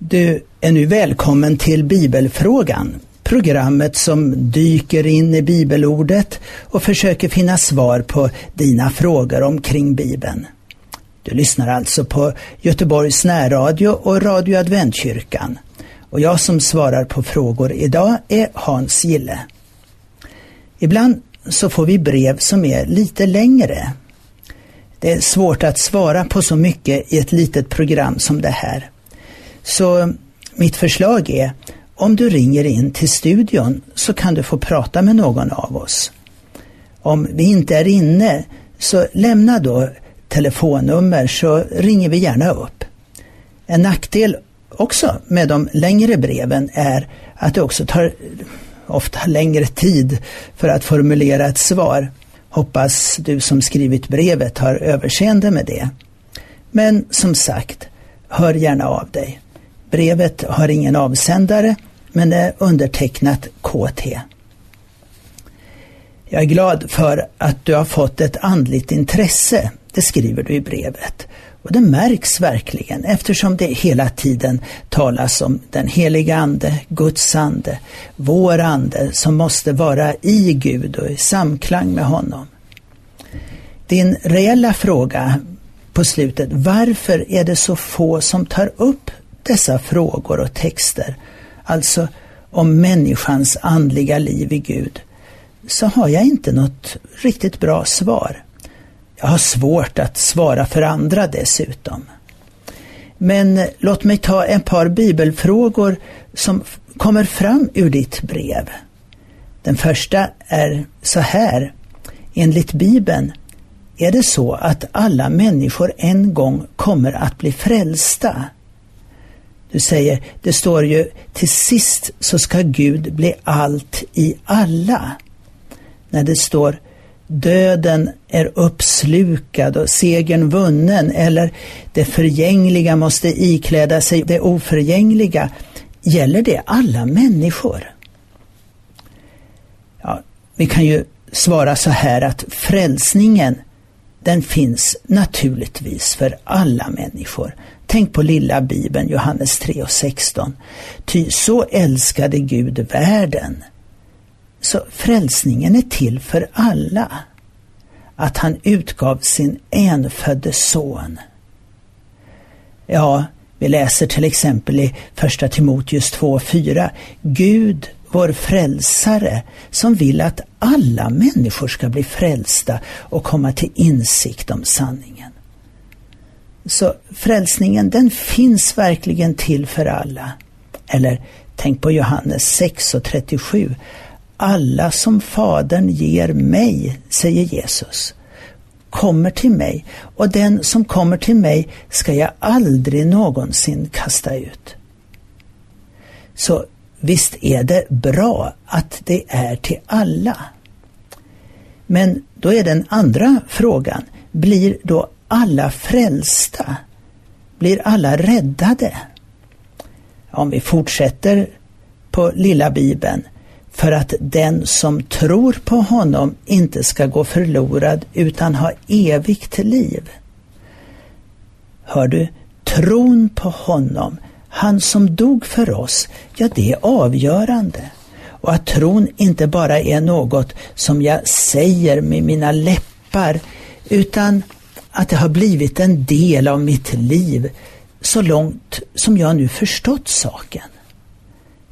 Du är nu välkommen till Bibelfrågan, programmet som dyker in i bibelordet och försöker finna svar på dina frågor omkring Bibeln. Du lyssnar alltså på Göteborgs närradio och Radio Adventkyrkan. Och jag som svarar på frågor idag är Hans Gille. Ibland så får vi brev som är lite längre. Det är svårt att svara på så mycket i ett litet program som det här. Så mitt förslag är, om du ringer in till studion så kan du få prata med någon av oss. Om vi inte är inne, så lämna då telefonnummer så ringer vi gärna upp. En nackdel också med de längre breven är att det också tar ofta längre tid för att formulera ett svar. Hoppas du som skrivit brevet har överseende med det. Men som sagt, hör gärna av dig. Brevet har ingen avsändare men är undertecknat KT. Jag är glad för att du har fått ett andligt intresse, det skriver du i brevet. Och det märks verkligen eftersom det hela tiden talas om den heliga Ande, Guds ande, vår ande som måste vara i Gud och i samklang med honom. Din reella fråga på slutet, varför är det så få som tar upp dessa frågor och texter, alltså om människans andliga liv i Gud, så har jag inte något riktigt bra svar. Jag har svårt att svara för andra dessutom. Men låt mig ta ett par bibelfrågor som kommer fram ur ditt brev. Den första är så här. Enligt Bibeln är det så att alla människor en gång kommer att bli frälsta. Du säger, det står ju till sist så ska Gud bli allt i alla. När det står döden är uppslukad och segern vunnen eller det förgängliga måste ikläda sig det oförgängliga. Gäller det alla människor? Ja, vi kan ju svara så här att frälsningen den finns naturligtvis för alla människor. Tänk på lilla bibeln, Johannes 3 och 16. Ty så älskade Gud världen. Så frälsningen är till för alla. Att han utgav sin enfödde son. Ja, vi läser till exempel i Första Timoteus 2.4. Gud, vår frälsare, som vill att alla människor ska bli frälsta och komma till insikt om sanningen. Så frälsningen den finns verkligen till för alla. Eller tänk på Johannes 6 och 37. Alla som Fadern ger mig, säger Jesus, kommer till mig och den som kommer till mig ska jag aldrig någonsin kasta ut. Så visst är det bra att det är till alla. Men då är den andra frågan, blir då alla frälsta? Blir alla räddade? Om vi fortsätter på lilla bibeln, för att den som tror på honom inte ska gå förlorad utan ha evigt liv. Hör du, tron på honom, han som dog för oss, ja det är avgörande. Och att tron inte bara är något som jag säger med mina läppar, utan att det har blivit en del av mitt liv så långt som jag nu förstått saken.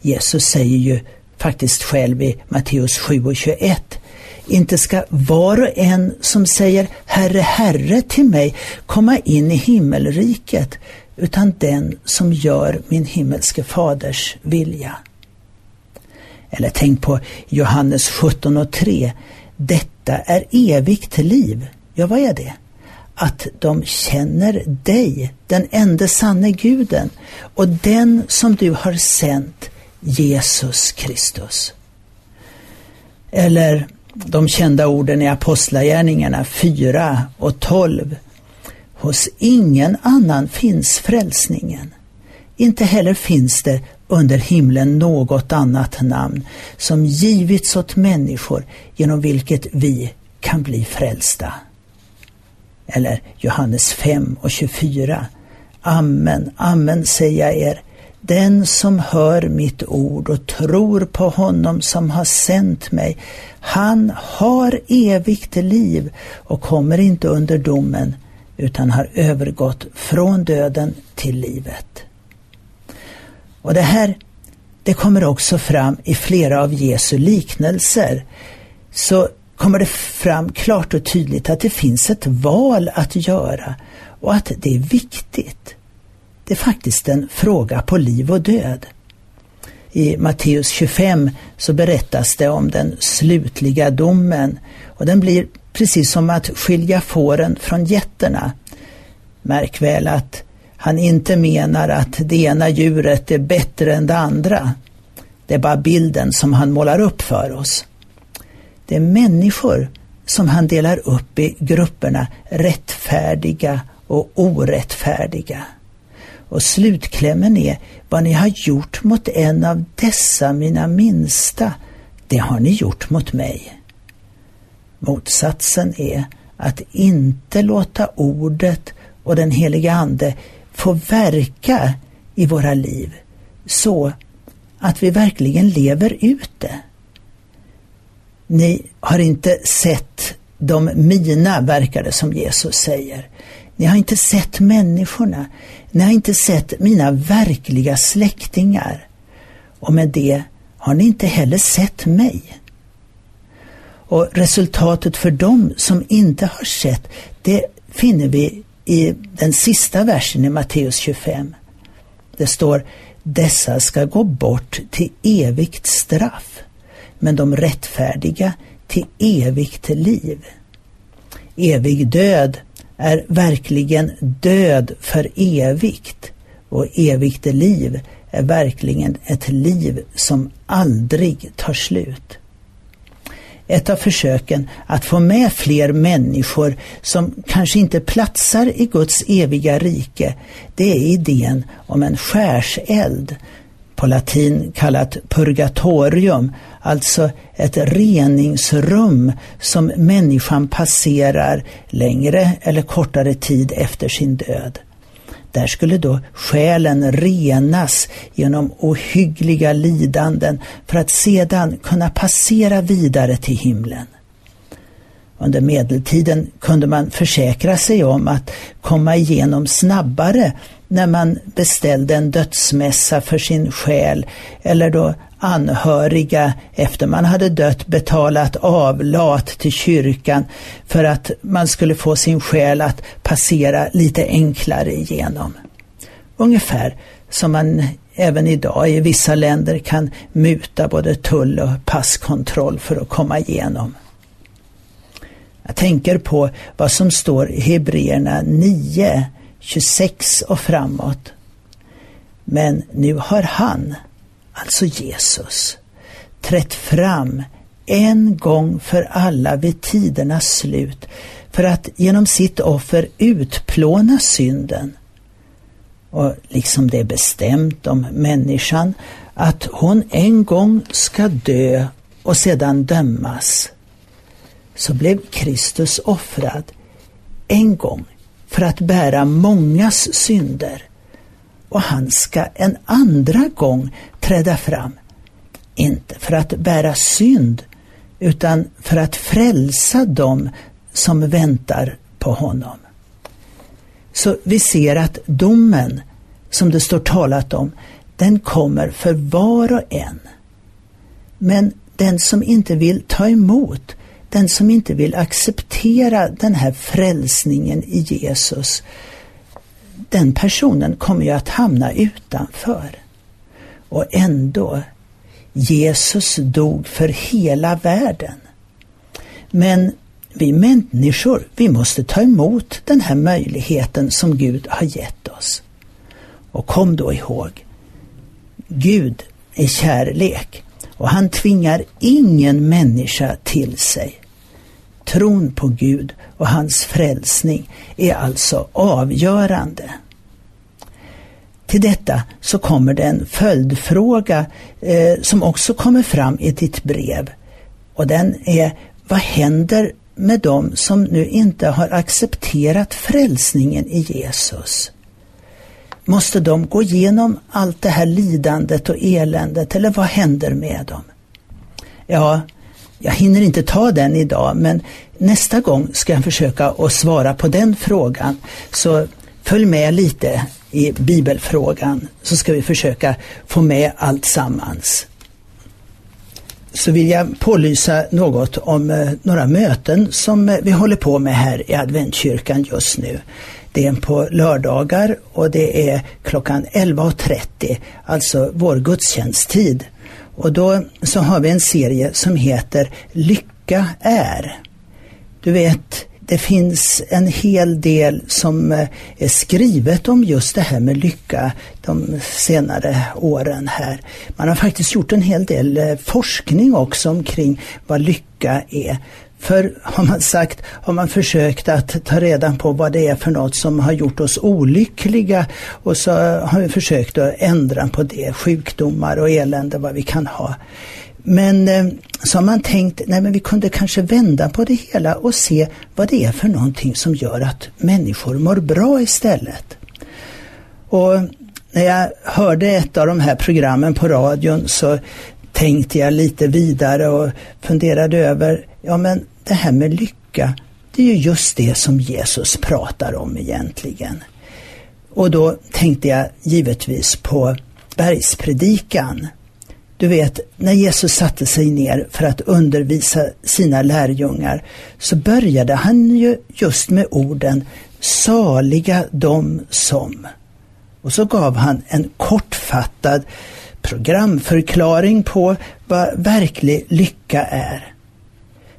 Jesus säger ju faktiskt själv i Matteus 7 och 21. Inte ska var och en som säger Herre, Herre till mig komma in i himmelriket, utan den som gör min himmelske faders vilja. Eller tänk på Johannes 17 och 3. Detta är evigt liv. Ja, vad är det? Att de känner dig, den enda sanne guden, och den som du har sänt, Jesus Kristus. Eller de kända orden i Apostlagärningarna 4 och 12. Hos ingen annan finns frälsningen. Inte heller finns det under himlen något annat namn som givits åt människor genom vilket vi kan bli frälsta. Eller Johannes 5 och 24. Amen, amen säger jag er. den som hör mitt ord och tror på honom som har sänt mig, han har evigt liv och kommer inte under domen utan har övergått från döden till livet. Och det här det kommer också fram i flera av Jesu liknelser. Så kommer det fram klart och tydligt att det finns ett val att göra och att det är viktigt. Det är faktiskt en fråga på liv och död. I Matteus 25 så berättas det om den slutliga domen och den blir precis som att skilja fåren från getterna. Märk väl att han inte menar att det ena djuret är bättre än det andra. Det är bara bilden som han målar upp för oss. Det är människor som han delar upp i grupperna rättfärdiga och orättfärdiga. Och slutklämmen är, vad ni har gjort mot en av dessa mina minsta, det har ni gjort mot mig. Motsatsen är att inte låta ordet och den heliga Ande få verka i våra liv så att vi verkligen lever ut det. Ni har inte sett de mina, verkar det som Jesus säger. Ni har inte sett människorna. Ni har inte sett mina verkliga släktingar. Och med det har ni inte heller sett mig. Och resultatet för dem som inte har sett, det finner vi i den sista versen i Matteus 25. Det står dessa ska gå bort till evigt straff, men de rättfärdiga till evigt liv. Evig död är verkligen död för evigt och evigt liv är verkligen ett liv som aldrig tar slut. Ett av försöken att få med fler människor som kanske inte platsar i Guds eviga rike, det är idén om en skärseld, på latin kallat purgatorium, alltså ett reningsrum som människan passerar längre eller kortare tid efter sin död. Där skulle då själen renas genom ohyggliga lidanden för att sedan kunna passera vidare till himlen. Under medeltiden kunde man försäkra sig om att komma igenom snabbare när man beställde en dödsmässa för sin själ eller då anhöriga efter man hade dött betalat avlat till kyrkan för att man skulle få sin själ att passera lite enklare igenom. Ungefär som man även idag i vissa länder kan muta både tull och passkontroll för att komma igenom. Jag tänker på vad som står i Hebreerna 9, 26 och framåt. Men nu har han, alltså Jesus, trätt fram en gång för alla vid tidernas slut för att genom sitt offer utplåna synden. Och liksom det är bestämt om människan att hon en gång ska dö och sedan dömas, så blev Kristus offrad en gång för att bära mångas synder och han ska en andra gång träda fram. Inte för att bära synd, utan för att frälsa dem som väntar på honom. Så vi ser att domen, som det står talat om, den kommer för var och en. Men den som inte vill ta emot, den som inte vill acceptera den här frälsningen i Jesus, den personen kommer ju att hamna utanför. Och ändå, Jesus dog för hela världen. Men vi människor, vi måste ta emot den här möjligheten som Gud har gett oss. Och kom då ihåg, Gud är kärlek och han tvingar ingen människa till sig. Tron på Gud och hans frälsning är alltså avgörande. Till detta så kommer det en följdfråga eh, som också kommer fram i ditt brev. Och den är, vad händer med dem som nu inte har accepterat frälsningen i Jesus? Måste de gå igenom allt det här lidandet och eländet eller vad händer med dem? Ja, jag hinner inte ta den idag men nästa gång ska jag försöka att svara på den frågan. Så följ med lite i bibelfrågan så ska vi försöka få med allt sammans. Så vill jag pålysa något om eh, några möten som eh, vi håller på med här i adventkyrkan just nu. Det är på lördagar och det är klockan 11.30, alltså vår gudstjänsttid. Och då så har vi en serie som heter Lycka är. Du vet, det finns en hel del som eh, är skrivet om just det här med lycka de senare åren här. Man har faktiskt gjort en hel del eh, forskning också omkring vad lycka är. För har man sagt, har man försökt att ta reda på vad det är för något som har gjort oss olyckliga och så har vi försökt att ändra på det, sjukdomar och elände vad vi kan ha. Men eh, så har man tänkt, nej men vi kunde kanske vända på det hela och se vad det är för någonting som gör att människor mår bra istället. Och när jag hörde ett av de här programmen på radion så tänkte jag lite vidare och funderade över, ja men det här med lycka, det är ju just det som Jesus pratar om egentligen. Och då tänkte jag givetvis på bergspredikan. Du vet, när Jesus satte sig ner för att undervisa sina lärjungar så började han ju just med orden Saliga de som. Och så gav han en kortfattad programförklaring på vad verklig lycka är.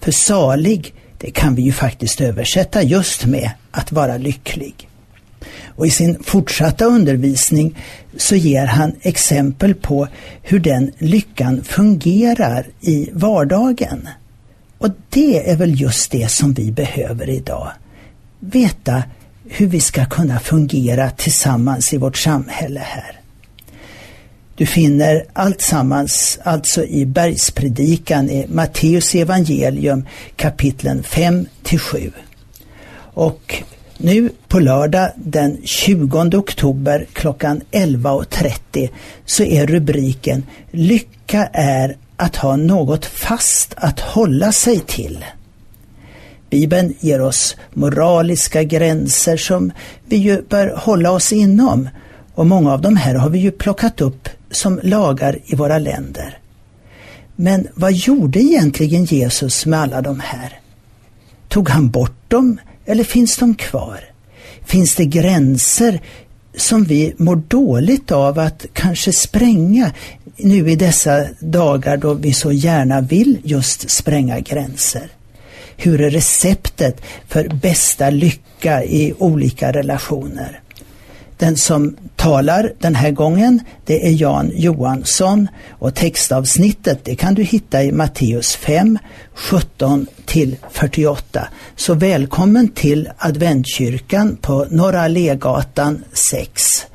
För salig, det kan vi ju faktiskt översätta just med att vara lycklig. Och i sin fortsatta undervisning så ger han exempel på hur den lyckan fungerar i vardagen. Och det är väl just det som vi behöver idag. Veta hur vi ska kunna fungera tillsammans i vårt samhälle här. Du finner allt sammans alltså i bergspredikan i Matteus evangelium kapitlen 5 till 7. Och nu på lördag den 20 oktober klockan 11.30 så är rubriken Lycka är att ha något fast att hålla sig till. Bibeln ger oss moraliska gränser som vi ju bör hålla oss inom och många av de här har vi ju plockat upp som lagar i våra länder. Men vad gjorde egentligen Jesus med alla de här? Tog han bort dem eller finns de kvar? Finns det gränser som vi mår dåligt av att kanske spränga nu i dessa dagar då vi så gärna vill just spränga gränser? Hur är receptet för bästa lycka i olika relationer? Den som talar den här gången det är Jan Johansson och textavsnittet det kan du hitta i Matteus 5, 17 till 48. Så välkommen till adventkyrkan på Norra Allégatan 6.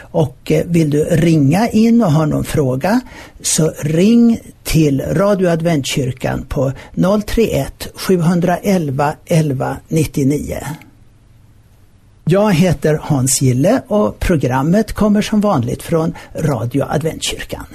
Och eh, vill du ringa in och ha någon fråga så ring till Radio Adventkyrkan på 031 711 11 99. Jag heter Hans Gille och programmet kommer som vanligt från Radio Adventkyrkan.